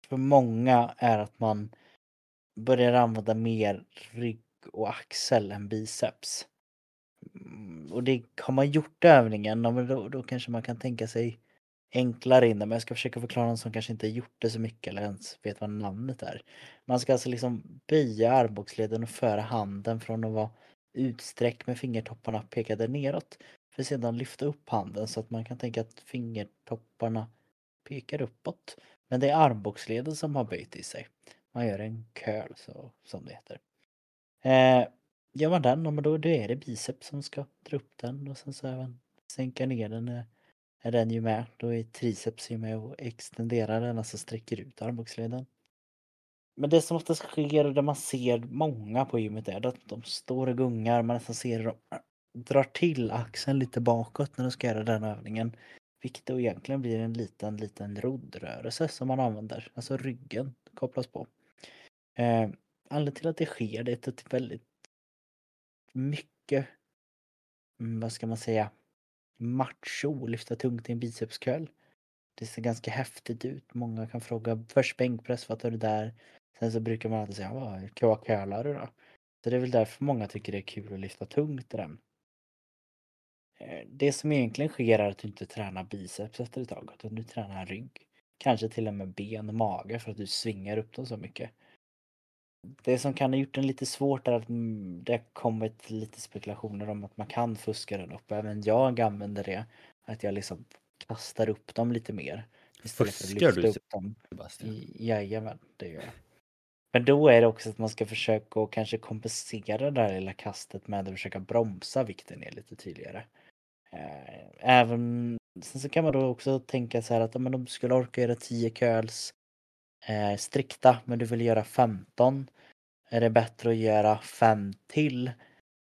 för många är att man börjar använda mer rygg och axel än biceps. Mm, och det har man gjort övningen, men då, då kanske man kan tänka sig enklare in det. Men jag ska försöka förklara någon som kanske inte gjort det så mycket eller ens vet vad namnet är. Man ska alltså liksom böja armbågsleden och föra handen från att vara utsträckt med fingertopparna pekade neråt. För sedan lyfta upp handen så att man kan tänka att fingertopparna pekar uppåt. Men det är armbågsleden som har böjt i sig. Man gör en curl så, som det heter. Eh, gör man den, då, då är det biceps som ska dra upp den och sen så även sänka ner den. Eh, är, den ju med. Då är triceps ju med och extenderar den, alltså sträcker ut armbågsleden. Men det som oftast sker det man ser många på gymmet är att de står och gungar, man nästan ser hur de äh, drar till axeln lite bakåt när de ska göra den övningen. Vilket då egentligen blir en liten, liten roddrörelse som man använder. Alltså ryggen kopplas på. Eh, anledningen till att det sker det är att det är väldigt mycket, mm, vad ska man säga, macho att lyfta tungt i en bicepscurl. Det ser ganska häftigt ut. Många kan fråga först bänkpress, vad tar du där? Sen så brukar man alltid säga, vad curlar du då? Så det är väl därför många tycker det är kul att lyfta tungt i den. Eh, det som egentligen sker är att du inte tränar biceps efter ett tag, utan du tränar rygg. Kanske till och med ben och mage för att du svingar upp dem så mycket. Det som kan ha gjort den lite svårt är att mm, det har kommit lite spekulationer om att man kan fuska den upp. Även jag använder det. Att jag liksom kastar upp dem lite mer. Istället för att Fuskar lyfta du, upp dem. Sebastian? Jajamän, det gör jag. Men då är det också att man ska försöka och kanske kompensera det här lilla kastet med att försöka bromsa vikten ner lite tydligare. Eh, Även, sen så kan man då också tänka så här att men de skulle orka göra 10 curls eh, strikta men du vill göra 15. Är det bättre att göra 5 till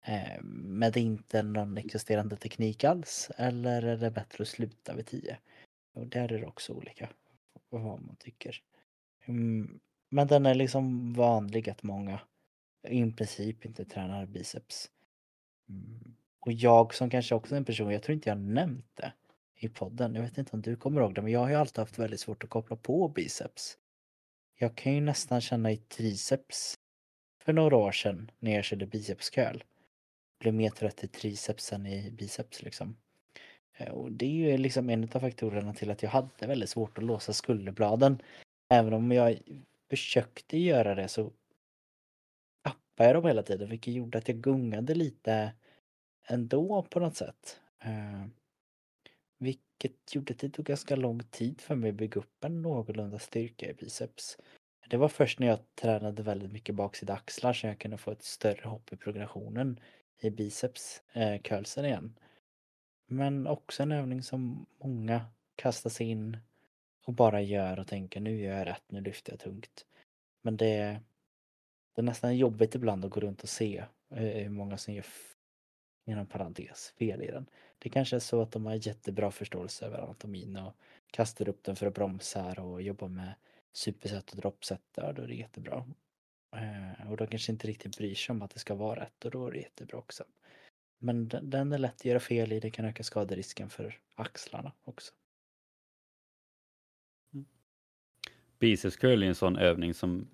eh, med inte någon existerande teknik alls? Eller är det bättre att sluta vid 10? Och där är det också olika vad man tycker. Mm, men den är liksom vanlig att många i princip inte tränar biceps. Mm. Och jag som kanske också är en person, jag tror inte jag nämnt det i podden. Jag vet inte om du kommer ihåg det, men jag har ju alltid haft väldigt svårt att koppla på biceps. Jag kan ju nästan känna i triceps för några år sedan när jag körde bicepscurl. Blev mer trött i triceps än i biceps liksom. Eh, och det är ju liksom en av faktorerna till att jag hade väldigt svårt att låsa skulderbladen. Även om jag försökte göra det så tappade jag dem hela tiden vilket gjorde att jag gungade lite ändå på något sätt. Eh, vilket gjorde att det tog ganska lång tid för mig att bygga upp en någorlunda styrka i biceps. Det var först när jag tränade väldigt mycket baksida axlar som jag kunde få ett större hopp i progressionen i biceps, eh, curlsen igen. Men också en övning som många kastar sig in och bara gör och tänker nu gör jag rätt, nu lyfter jag tungt. Men det, det är nästan jobbigt ibland att gå runt och se eh, hur många som gör inom parentes fel i den. Det kanske är så att de har jättebra förståelse över anatomin och kastar upp den för att bromsa och jobba med supersätt och droppsätt, ja då är det jättebra. Eh, och de kanske inte riktigt bryr sig om att det ska vara rätt och då är det jättebra också. Men den, den är lätt att göra fel i, det kan öka skaderisken för axlarna också. Mm. Biceps curl är en sån övning som,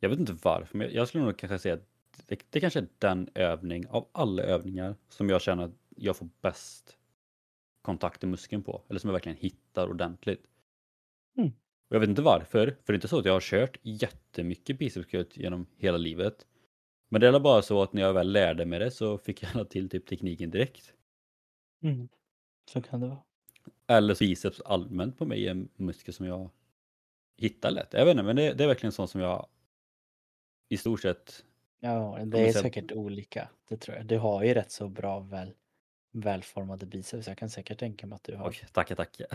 jag vet inte varför, men jag skulle nog kanske säga att det, det kanske är den övning av alla övningar som jag känner att jag får bäst kontakt i muskeln på. Eller som jag verkligen hittar ordentligt. Mm. Och jag vet inte varför, för det är inte så att jag har kört jättemycket bicepscut genom hela livet. Men det är bara så att när jag väl lärde mig det så fick jag till typ tekniken direkt. Mm. Så kan det vara. Eller så biceps allmänt på mig är en muskel som jag hittar lätt. Jag vet inte, men det, det är verkligen sånt som jag i stort sett Ja, det är säkert olika. Det tror jag. Du har ju rätt så bra väl, välformade biceps. Jag kan säkert tänka mig att du har. Oj, tackar, tackar.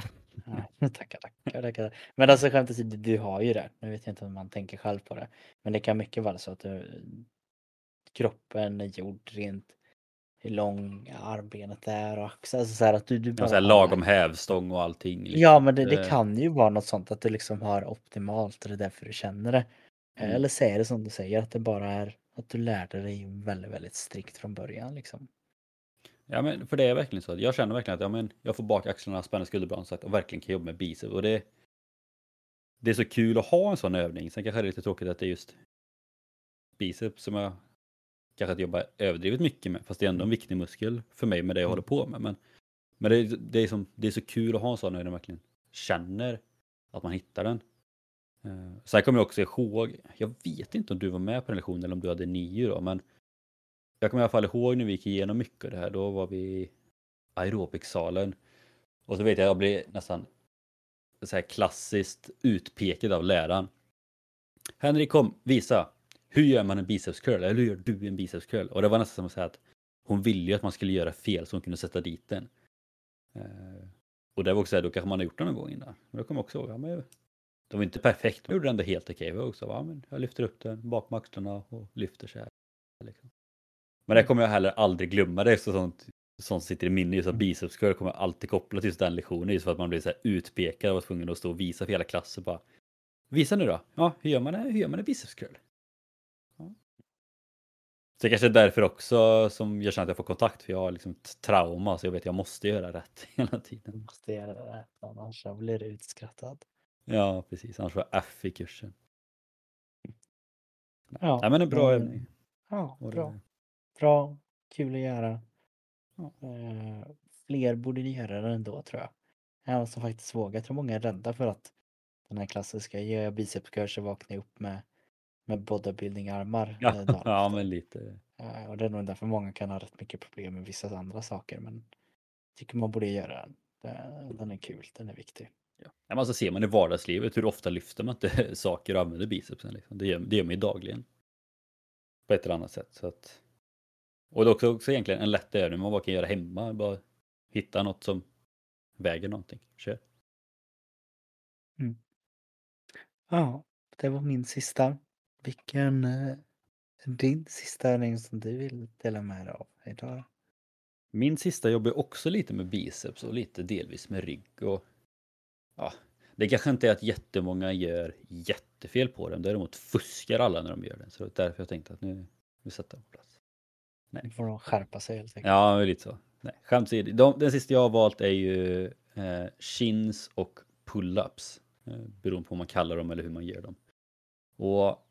Ja, tackar, tackar, tackar. Men alltså skämt åsido, du har ju det. Nu vet jag inte om man tänker själv på det. Men det kan mycket vara så att du, kroppen är gjord rent hur lång armbenet är och axeln. Alltså så här att du, du bara ja, så här lagom hävstång och allting. Liksom. Ja, men det, det, kan ju vara något sånt att du liksom har optimalt och det är därför du känner det. Mm. Eller säger det som du säger, att det bara är att du lärde dig väldigt, väldigt strikt från början liksom. Ja men för det är verkligen så. Jag känner verkligen att ja, men jag får bak axlarna, spänna skulderbladen och verkligen kan jobba med biceps. Och det, det är så kul att ha en sån övning. Sen kanske det är lite tråkigt att det är just biceps som jag kanske inte jobbar överdrivet mycket med. Fast det är ändå en viktig muskel för mig med det jag mm. håller på med. Men, men det, är, det, är som, det är så kul att ha en sån övning verkligen känner att man hittar den. Uh, sen kommer jag också ihåg, jag vet inte om du var med på den lektionen eller om du hade nio då, men jag kommer i alla fall ihåg när vi gick igenom mycket av det här, då var vi i aerobicsalen. Och så vet jag, jag blev nästan så här klassiskt utpekad av läraren. Henrik kom, visa. Hur gör man en bicepscurl? Eller hur gör du en bicepscurl? Och det var nästan som att säga att hon ville ju att man skulle göra fel så hon kunde sätta dit den. Uh, och det var också så här, då kanske man har gjort det någon gång innan. Men då kommer jag också ihåg, ja, men de var inte perfekt, men gjorde det ändå helt okej. Okay. också, ja, men jag lyfter upp den bakom axlarna och lyfter så här. Liksom. Men det kommer jag heller aldrig glömma. Det är sånt, sånt sitter i minne. Just att bicepscurl kommer alltid kopplat till den lektionen. Just för att man blir så här utpekad och var tvungen att stå och visa för hela klassen. Bara, Visa nu då. Ja, hur gör man det? Hur gör man det bicepscurl? Ja. Så det kanske är därför också som jag känner att jag får kontakt. För jag har liksom ett trauma så jag vet att jag måste göra rätt hela tiden. Du måste göra rätt annars blir du utskrattad. Ja, precis. Annars var jag F i kursen. Ja, Nej, men en bra övning. Ja, bra. Bra, kul att göra. Ja. Uh, fler borde göra det ändå tror jag. Jag som faktiskt vågar. Jag tror många är rädda för att den här klassiska, gör jag bicepskurs och vaknar upp med, med bodybuilding-armar. Ja, eh, ja, men lite. Uh, och det är nog därför många kan ha rätt mycket problem med vissa andra saker. Men jag tycker man borde göra den. Den är kul, den är viktig. Ja. Men alltså ser man i vardagslivet hur ofta lyfter man inte saker och använder bicepsen. Liksom. Det, gör, det gör man ju dagligen. På ett eller annat sätt. Så att... Och det är också, också egentligen en lätt övning man bara kan göra hemma. Bara hitta något som väger någonting. Kör. Mm. Ja, det var min sista. Vilken är din sista övning som du vill dela med dig av idag? Min sista jobbar också lite med biceps och lite delvis med rygg och ja, det kanske inte är att jättemånga gör jättefel på den, däremot fuskar alla när de gör det. Så det är därför jag tänkte att nu, nu sätter jag på plats. Nej. Nu får de skärpa sig helt enkelt. Ja, lite så. Nej, skämt de, Den sista jag har valt är ju eh, chins och pull-ups. Eh, beroende på vad man kallar dem eller hur man gör dem. Och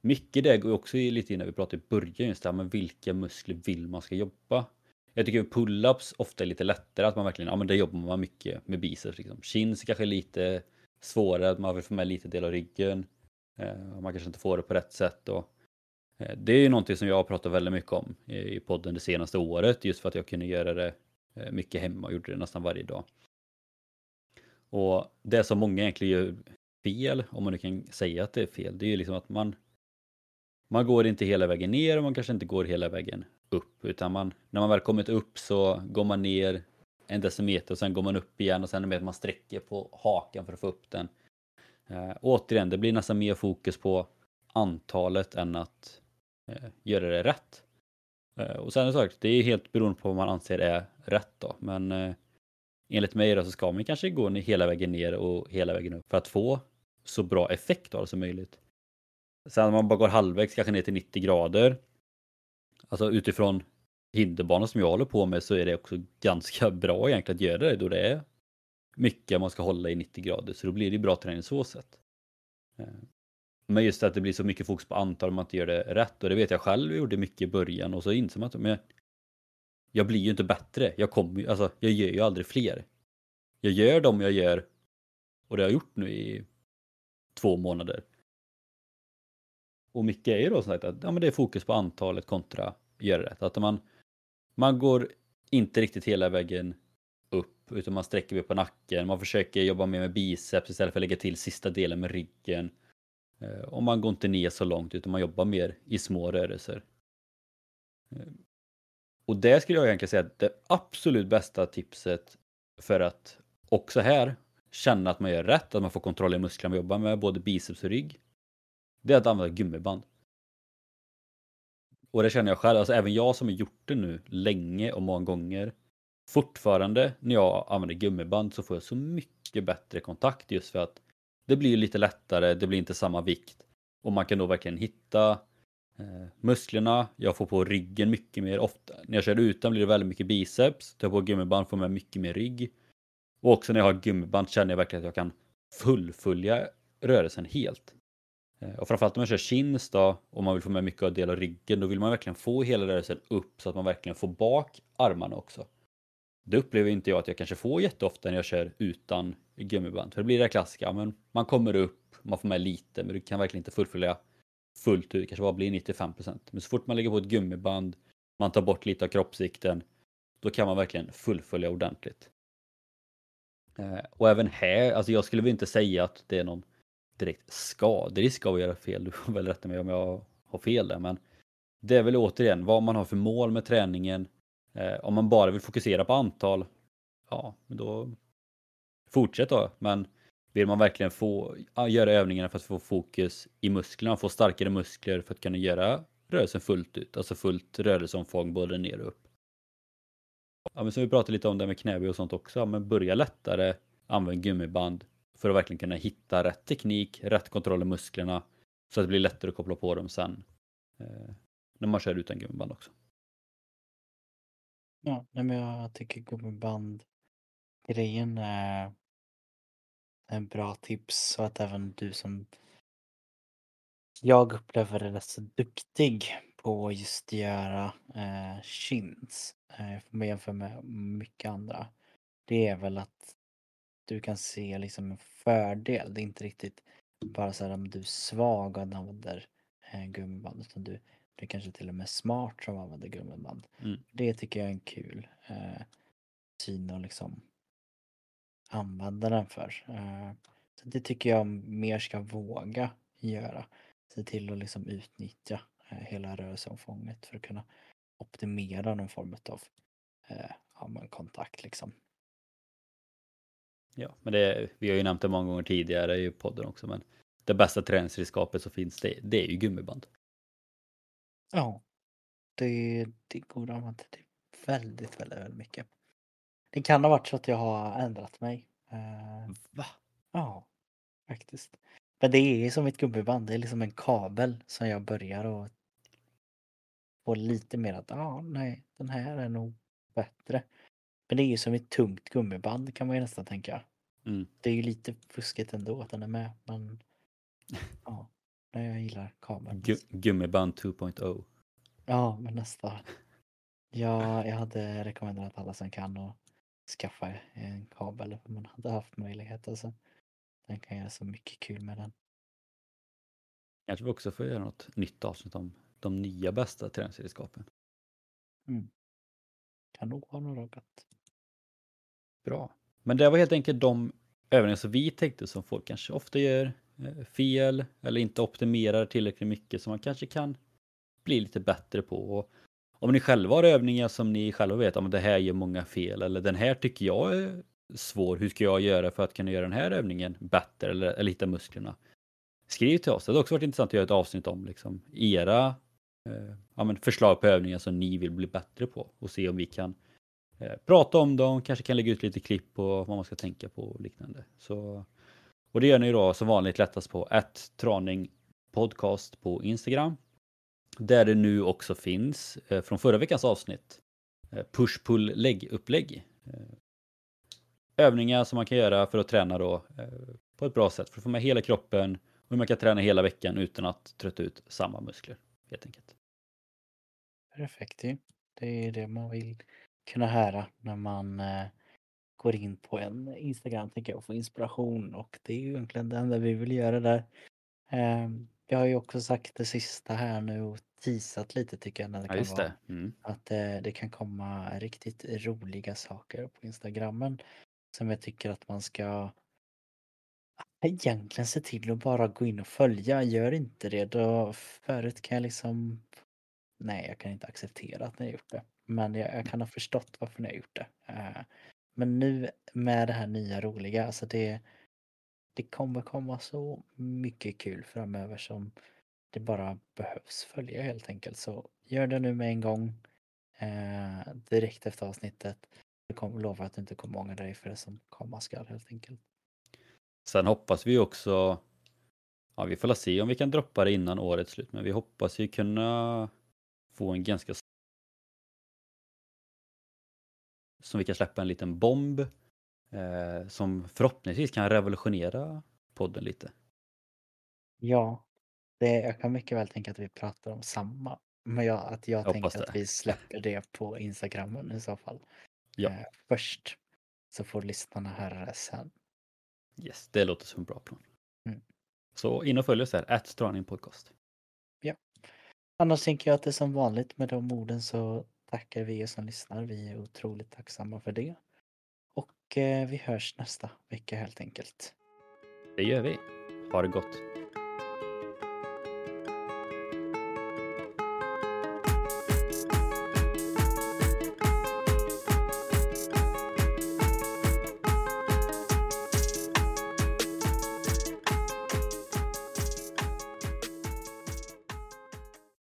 mycket det går också lite in när vi pratade i början just det här med vilka muskler vill man ska jobba. Jag tycker pull-ups ofta är lite lättare att man verkligen, ja men där jobbar man mycket med biceps liksom. Chins kanske är lite svårare, att man vill få med lite del av ryggen. Eh, man kanske inte får det på rätt sätt och eh, det är ju någonting som jag har pratat väldigt mycket om i podden det senaste året just för att jag kunde göra det eh, mycket hemma och gjorde det nästan varje dag. Och det som många egentligen gör fel, om man nu kan säga att det är fel, det är ju liksom att man man går inte hela vägen ner och man kanske inte går hela vägen upp utan man, när man väl kommit upp så går man ner en decimeter och sen går man upp igen och sen är det med att man sträcker på hakan för att få upp den. Eh, återigen, det blir nästan mer fokus på antalet än att eh, göra det rätt. Eh, och sen är det sagt, det är helt beroende på vad man anser är rätt då, men eh, enligt mig då så ska man kanske gå hela vägen ner och hela vägen upp för att få så bra effekt av det som möjligt. Sen om man bara går halvvägs, kanske ner till 90 grader. Alltså utifrån hinderbanan som jag håller på med så är det också ganska bra egentligen att göra det då det är mycket man ska hålla i 90 grader så då blir det bra träning så sätt. Eh, men just att det blir så mycket fokus på antal om man inte gör det rätt och det vet jag själv jag gjorde mycket i början och så inser man att men jag blir ju inte bättre. Jag kommer alltså jag gör ju aldrig fler. Jag gör dem jag gör och det har jag gjort nu i två månader. Och mycket är ju då som sagt att ja, men det är fokus på antalet kontra göra rätt. Att man, man går inte riktigt hela vägen upp utan man sträcker upp på nacken. Man försöker jobba mer med biceps istället för att lägga till sista delen med ryggen. Eh, och man går inte ner så långt utan man jobbar mer i små rörelser. Eh, och det skulle jag egentligen säga att det absolut bästa tipset för att också här känna att man gör rätt, att man får kontroll i musklerna man jobbar med, både biceps och rygg det är att använda gummiband. Och det känner jag själv, alltså även jag som har gjort det nu länge och många gånger. Fortfarande när jag använder gummiband så får jag så mycket bättre kontakt just för att det blir lite lättare, det blir inte samma vikt. Och man kan då verkligen hitta eh, musklerna, jag får på ryggen mycket mer ofta. När jag kör utan blir det väldigt mycket biceps, tar jag på gummiband får jag mycket mer rygg. Och också när jag har gummiband känner jag verkligen att jag kan fullfölja rörelsen helt. Eh, och framförallt om man kör chins då, och man vill få med mycket av del av ryggen, då vill man verkligen få hela rörelsen upp så att man verkligen får bak armarna också. Det upplever inte jag att jag kanske får jätteofta när jag kör utan gummiband. För det blir det klassiska, men man kommer upp, man får med lite, men du kan verkligen inte fullfölja fullt ut, kanske bara blir 95%. Men så fort man lägger på ett gummiband, man tar bort lite av kroppsvikten, då kan man verkligen fullfölja ordentligt. Eh, och även här, alltså jag skulle väl inte säga att det är någon direkt skaderisk av att göra fel. Du får väl rätta mig om jag har fel där, men det är väl återigen vad man har för mål med träningen. Eh, om man bara vill fokusera på antal, ja, då fortsätt då. Men vill man verkligen få göra övningarna för att få fokus i musklerna, få starkare muskler för att kunna göra rörelsen fullt ut, alltså fullt rörelseomfång både ner och upp. Ja, men som vi pratade lite om det med knäböj och sånt också, men börja lättare, använd gummiband, för att verkligen kunna hitta rätt teknik, rätt kontroll i musklerna så att det blir lättare att koppla på dem sen eh, när man kör utan gummiband också. Ja, men jag tycker gummiband grejen är en bra tips så att även du som jag upplever är rätt så duktig på just att göra eh, chins. Eh, om man jämför med mycket andra. Det är väl att du kan se liksom en fördel. Det är inte riktigt bara så här om du är svag och använder eh, gummiband utan du, du är kanske till och med smart som använder gummiband. Mm. Det tycker jag är en kul eh, syn att liksom använda den för. Eh, så det tycker jag mer ska våga göra. Se till att liksom utnyttja eh, hela rörelseomfånget för att kunna optimera någon form av eh, ja, kontakt liksom. Ja, men det, vi har ju nämnt det många gånger tidigare i podden också, men det bästa träningsredskapet som finns, det, det är ju gummiband. Ja. Det, det går att använda till väldigt, väldigt, väldigt mycket. Det kan ha varit så att jag har ändrat mig. Eh, Va? Ja, faktiskt. Men det är som ett gummiband, det är liksom en kabel som jag börjar att få lite mer att, ja, nej, den här är nog bättre. Men det är ju som ett tungt gummiband kan man ju nästan tänka. Mm. Det är ju lite fuskigt ändå att den är med, men ja, jag gillar kabeln. Gu gummiband 2.0. Ja, men nästan. Ja, jag hade rekommenderat alla som kan att skaffa en kabel om man hade haft möjlighet. Alltså. Den kan göra så mycket kul med den. Kanske vi också får göra något nytt avsnitt om de nya bästa träningsredskapen. Kan nog ha några gott. Bra. Men det var helt enkelt de övningar som vi tänkte som folk kanske ofta gör eh, fel eller inte optimerar tillräckligt mycket som man kanske kan bli lite bättre på. Och om ni själva har övningar som ni själva vet om det här gör många fel eller den här tycker jag är svår. Hur ska jag göra för att kunna göra den här övningen bättre eller, eller hitta musklerna? Skriv till oss. Det hade också varit intressant att göra ett avsnitt om liksom, era eh, ja, men förslag på övningar som ni vill bli bättre på och se om vi kan eh, Eh, prata om dem, kanske kan lägga ut lite klipp på vad man ska tänka på och liknande. Så, och det gör ni då som vanligt lättast på ett traning podcast på Instagram. Där det nu också finns eh, från förra veckans avsnitt eh, push pull lägg upplägg. Övningar som man kan göra för att träna då på ett bra sätt för att få med hela kroppen och hur man kan träna hela veckan utan att trötta ut samma muskler helt enkelt. Perfekt ju. Det är det man vill kunna höra när man eh, går in på en Instagram tänker jag och får inspiration och det är ju egentligen det enda vi vill göra där. Jag har ju också sagt det sista här nu och teasat lite tycker jag när det Ja, kan vara det. Mm. att eh, det kan komma riktigt roliga saker på Instagrammen som jag tycker att man ska egentligen se till att bara gå in och följa. Gör inte det då förut kan jag liksom Nej, jag kan inte acceptera att ni har gjort det. Men jag, jag kan ha förstått varför ni har gjort det. Eh, men nu med det här nya roliga, alltså det, det kommer komma så mycket kul framöver som det bara behövs följa helt enkelt. Så gör det nu med en gång. Eh, direkt efter avsnittet. Jag lovar att du inte kommer ångra dig för det som komma skall helt enkelt. Sen hoppas vi också, ja vi får se om vi kan droppa det innan årets slut, men vi hoppas ju kunna få en ganska som vi kan släppa en liten bomb eh, som förhoppningsvis kan revolutionera podden lite. Ja, det, jag kan mycket väl tänka att vi pratar om samma. Men jag, att jag Jag tänker att vi släpper det på Instagrammen i så fall. Ja. Eh, först. Så får lyssnarna höra det sen. Yes, det låter som en bra plan. Mm. Så in och följ oss där, at Podcast. Annars tänker jag att det är som vanligt med de orden så tackar vi er som lyssnar. Vi är otroligt tacksamma för det. Och eh, vi hörs nästa vecka helt enkelt. Det gör vi. Ha det gott.